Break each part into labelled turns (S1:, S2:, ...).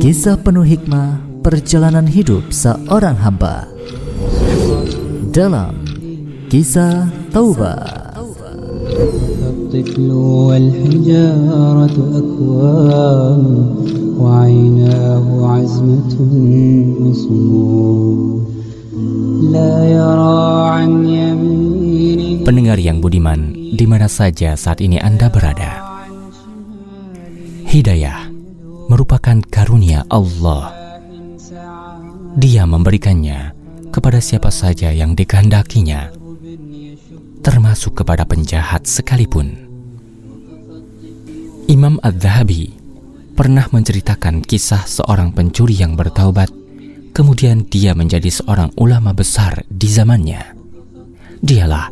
S1: Kisah penuh hikmah perjalanan hidup seorang hamba dalam kisah Taubah.
S2: الطفل والحجارة أكوام وعيناه عزمة مصموم لا يرى عن يمينه
S3: Pendengar yang budiman, di mana saja saat ini Anda berada. Hidayah merupakan karunia Allah. Dia memberikannya kepada siapa saja yang dikehendakinya, termasuk kepada penjahat sekalipun. Imam Ad-Dhahabi pernah menceritakan kisah seorang pencuri yang bertaubat, kemudian dia menjadi seorang ulama besar di zamannya. Dialah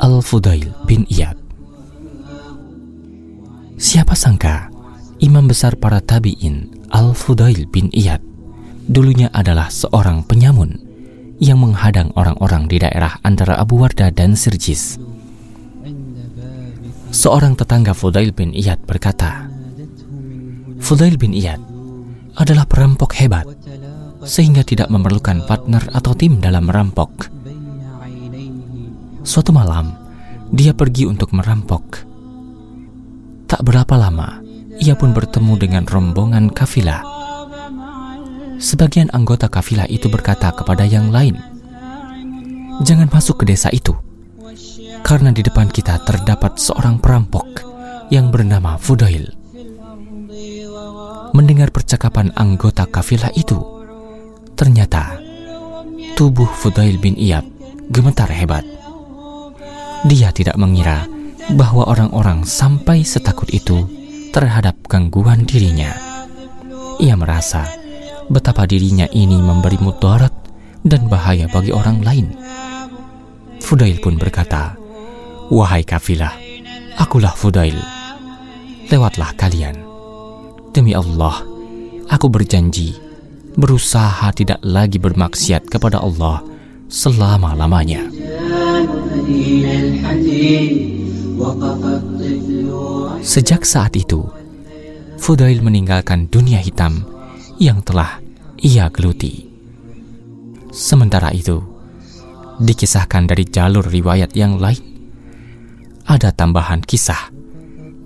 S3: Al-Fudail bin Iyad. Siapa sangka imam besar para tabi'in Al-Fudail bin Iyad dulunya adalah seorang penyamun yang menghadang orang-orang di daerah antara Abu Warda dan Sirjis. Seorang tetangga Fudail bin Iyad berkata, Fudail bin Iyad adalah perampok hebat sehingga tidak memerlukan partner atau tim dalam merampok. Suatu malam, dia pergi untuk merampok. Tak berapa lama, ia pun bertemu dengan rombongan kafilah. Sebagian anggota kafilah itu berkata kepada yang lain, "Jangan masuk ke desa itu, karena di depan kita terdapat seorang perampok yang bernama Fudail." Mendengar percakapan anggota kafilah itu, ternyata tubuh Fudail bin Iyab gemetar hebat. Dia tidak mengira bahwa orang-orang sampai setakut itu terhadap gangguan dirinya. Ia merasa betapa dirinya ini memberi mudarat dan bahaya bagi orang lain. Fudail pun berkata, Wahai kafilah, akulah Fudail. Lewatlah kalian. Demi Allah, aku berjanji berusaha tidak lagi bermaksiat kepada Allah selama-lamanya. Sejak saat itu, Fudail meninggalkan dunia hitam yang telah ia geluti. Sementara itu, dikisahkan dari jalur riwayat yang lain, ada tambahan kisah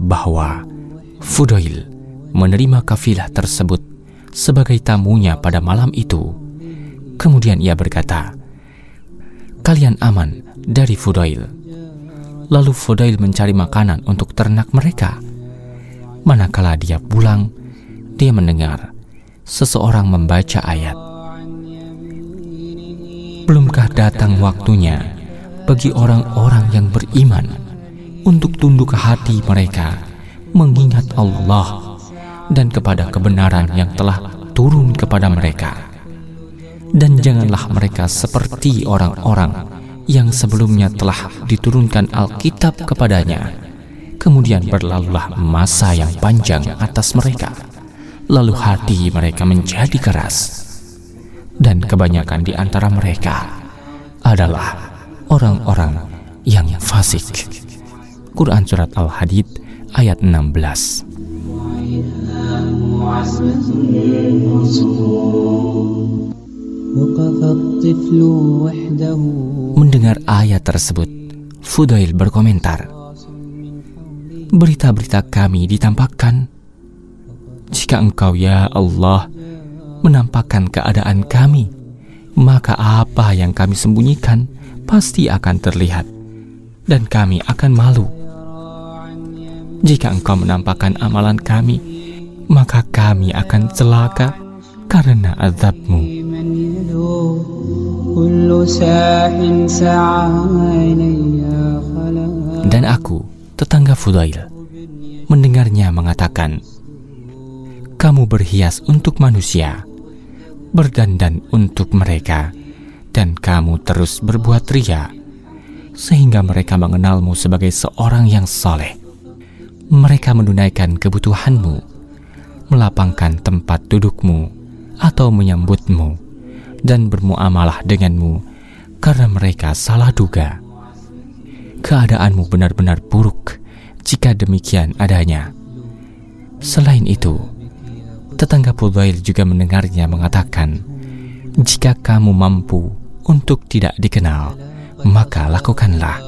S3: bahwa Fudail menerima kafilah tersebut sebagai tamunya pada malam itu. Kemudian ia berkata, "Kalian aman dari Fudail." Lalu Fudail mencari makanan untuk ternak mereka. Manakala dia pulang, dia mendengar seseorang membaca ayat. Belumkah datang waktunya bagi orang-orang yang beriman untuk tunduk hati mereka mengingat Allah dan kepada kebenaran yang telah turun kepada mereka. Dan janganlah mereka seperti orang-orang yang sebelumnya telah diturunkan Alkitab kepadanya. Kemudian berlalulah masa yang panjang atas mereka. Lalu hati mereka menjadi keras. Dan kebanyakan di antara mereka adalah orang-orang yang fasik. Quran Surat Al-Hadid ayat 16 Mendengar ayat tersebut, Fudail berkomentar, Berita-berita kami ditampakkan. Jika engkau ya Allah menampakkan keadaan kami, maka apa yang kami sembunyikan pasti akan terlihat dan kami akan malu. Jika engkau menampakkan amalan kami, maka kami akan celaka karena azabmu. Dan aku, tetangga Fudail, mendengarnya mengatakan, Kamu berhias untuk manusia, berdandan untuk mereka, dan kamu terus berbuat ria, sehingga mereka mengenalmu sebagai seorang yang soleh. Mereka menunaikan kebutuhanmu, melapangkan tempat dudukmu, atau menyambutmu dan bermuamalah denganmu karena mereka salah duga. Keadaanmu benar-benar buruk jika demikian adanya. Selain itu, Tetangga Fudail juga mendengarnya mengatakan, "Jika kamu mampu untuk tidak dikenal, maka lakukanlah.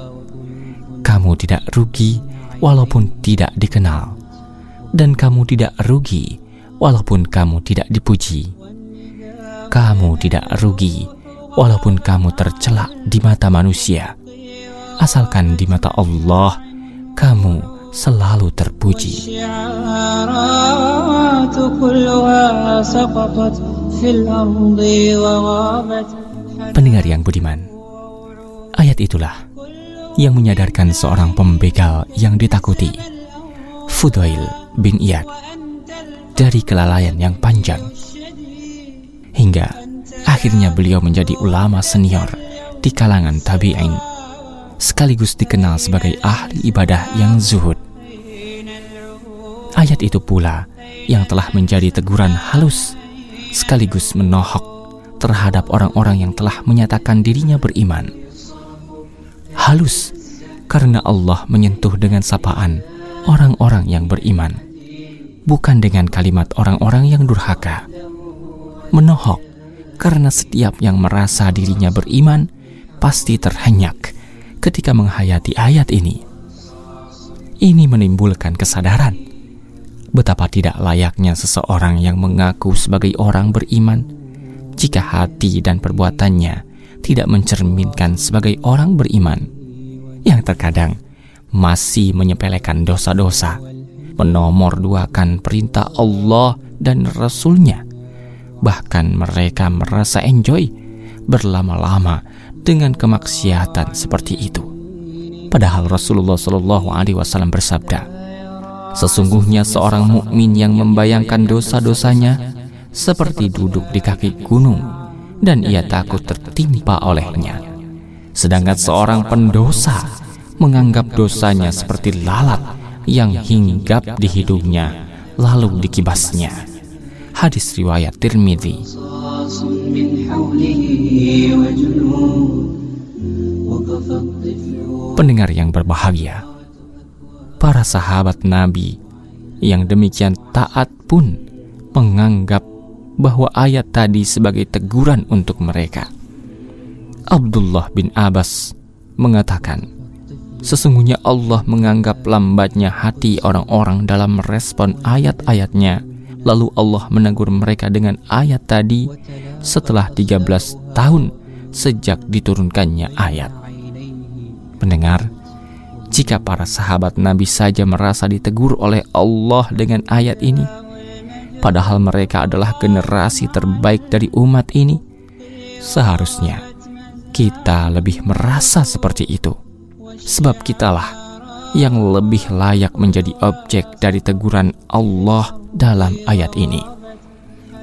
S3: Kamu tidak rugi walaupun tidak dikenal, dan kamu tidak rugi walaupun kamu tidak dipuji kamu tidak rugi walaupun kamu tercelak di mata manusia. Asalkan di mata Allah, kamu selalu terpuji. Pendengar yang budiman, ayat itulah yang menyadarkan seorang pembegal yang ditakuti, Fudail bin Iyad, dari kelalaian yang panjang Hingga akhirnya beliau menjadi ulama senior di kalangan tabi'in, sekaligus dikenal sebagai ahli ibadah yang zuhud. Ayat itu pula yang telah menjadi teguran halus sekaligus menohok terhadap orang-orang yang telah menyatakan dirinya beriman. Halus karena Allah menyentuh dengan sapaan orang-orang yang beriman, bukan dengan kalimat orang-orang yang durhaka. Menohok karena setiap yang merasa dirinya beriman pasti terhenyak ketika menghayati ayat ini. Ini menimbulkan kesadaran betapa tidak layaknya seseorang yang mengaku sebagai orang beriman jika hati dan perbuatannya tidak mencerminkan sebagai orang beriman yang terkadang masih menyepelekan dosa-dosa, menomorduakan perintah Allah dan Rasulnya. Bahkan mereka merasa enjoy berlama-lama dengan kemaksiatan seperti itu. Padahal Rasulullah Shallallahu Alaihi Wasallam bersabda, Sesungguhnya seorang mukmin yang membayangkan dosa-dosanya seperti duduk di kaki gunung dan ia takut tertimpa olehnya. Sedangkan seorang pendosa menganggap dosanya seperti lalat yang hinggap di hidungnya lalu dikibasnya. Hadis riwayat Tirmidzi. Pendengar yang berbahagia, para sahabat Nabi yang demikian taat pun menganggap bahwa ayat tadi sebagai teguran untuk mereka. Abdullah bin Abbas mengatakan, Sesungguhnya Allah menganggap lambatnya hati orang-orang dalam merespon ayat-ayatnya Lalu Allah menegur mereka dengan ayat tadi setelah 13 tahun sejak diturunkannya ayat. Pendengar, jika para sahabat Nabi saja merasa ditegur oleh Allah dengan ayat ini, padahal mereka adalah generasi terbaik dari umat ini, seharusnya kita lebih merasa seperti itu. Sebab kitalah yang lebih layak menjadi objek dari teguran Allah dalam ayat ini.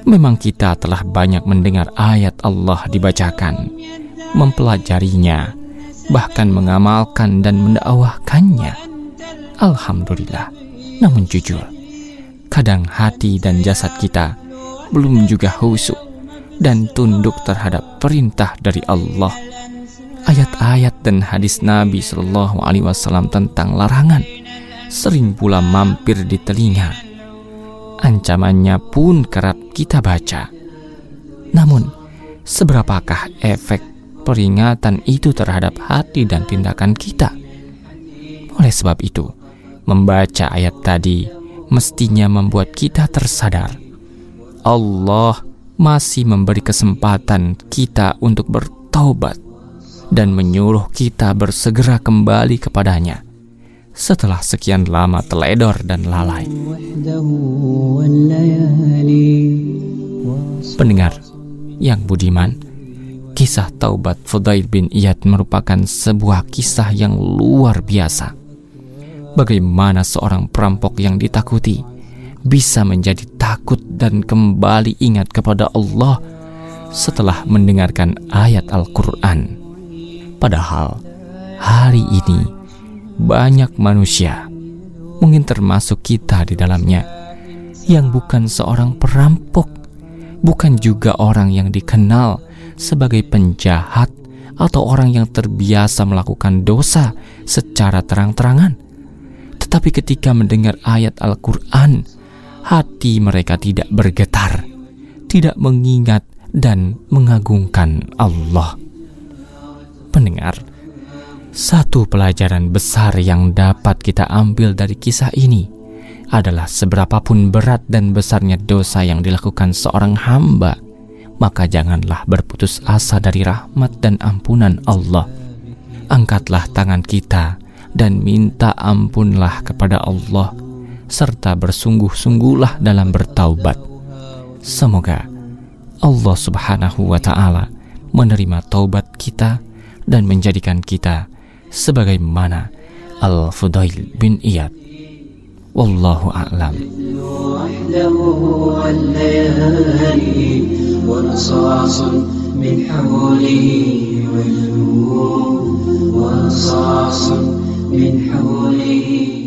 S3: Memang kita telah banyak mendengar ayat Allah dibacakan, mempelajarinya, bahkan mengamalkan dan mendakwahkannya. Alhamdulillah. Namun jujur, kadang hati dan jasad kita belum juga khusyuk dan tunduk terhadap perintah dari Allah. Ayat-ayat dan hadis Nabi Shallallahu Alaihi Wasallam tentang larangan sering pula mampir di telinga. Ancamannya pun kerap kita baca. Namun, seberapakah efek peringatan itu terhadap hati dan tindakan kita? Oleh sebab itu, membaca ayat tadi mestinya membuat kita tersadar. Allah masih memberi kesempatan kita untuk bertaubat dan menyuruh kita bersegera kembali kepadanya setelah sekian lama teledor dan lalai. Pendengar yang budiman, kisah taubat Fudail bin Iyad merupakan sebuah kisah yang luar biasa. Bagaimana seorang perampok yang ditakuti bisa menjadi takut dan kembali ingat kepada Allah setelah mendengarkan ayat Al-Quran. Padahal hari ini banyak manusia, mungkin termasuk kita di dalamnya, yang bukan seorang perampok, bukan juga orang yang dikenal sebagai penjahat atau orang yang terbiasa melakukan dosa secara terang-terangan. Tetapi ketika mendengar ayat Al-Quran, hati mereka tidak bergetar, tidak mengingat dan mengagungkan Allah. Pendengar, satu pelajaran besar yang dapat kita ambil dari kisah ini adalah seberapapun berat dan besarnya dosa yang dilakukan seorang hamba, maka janganlah berputus asa dari rahmat dan ampunan Allah. Angkatlah tangan kita dan minta ampunlah kepada Allah serta bersungguh-sungguhlah dalam bertaubat. Semoga Allah Subhanahu wa taala menerima taubat kita dan menjadikan kita sebagaimana Al-Fudail bin Iyad. Wallahu a'lam. من حوله من حوله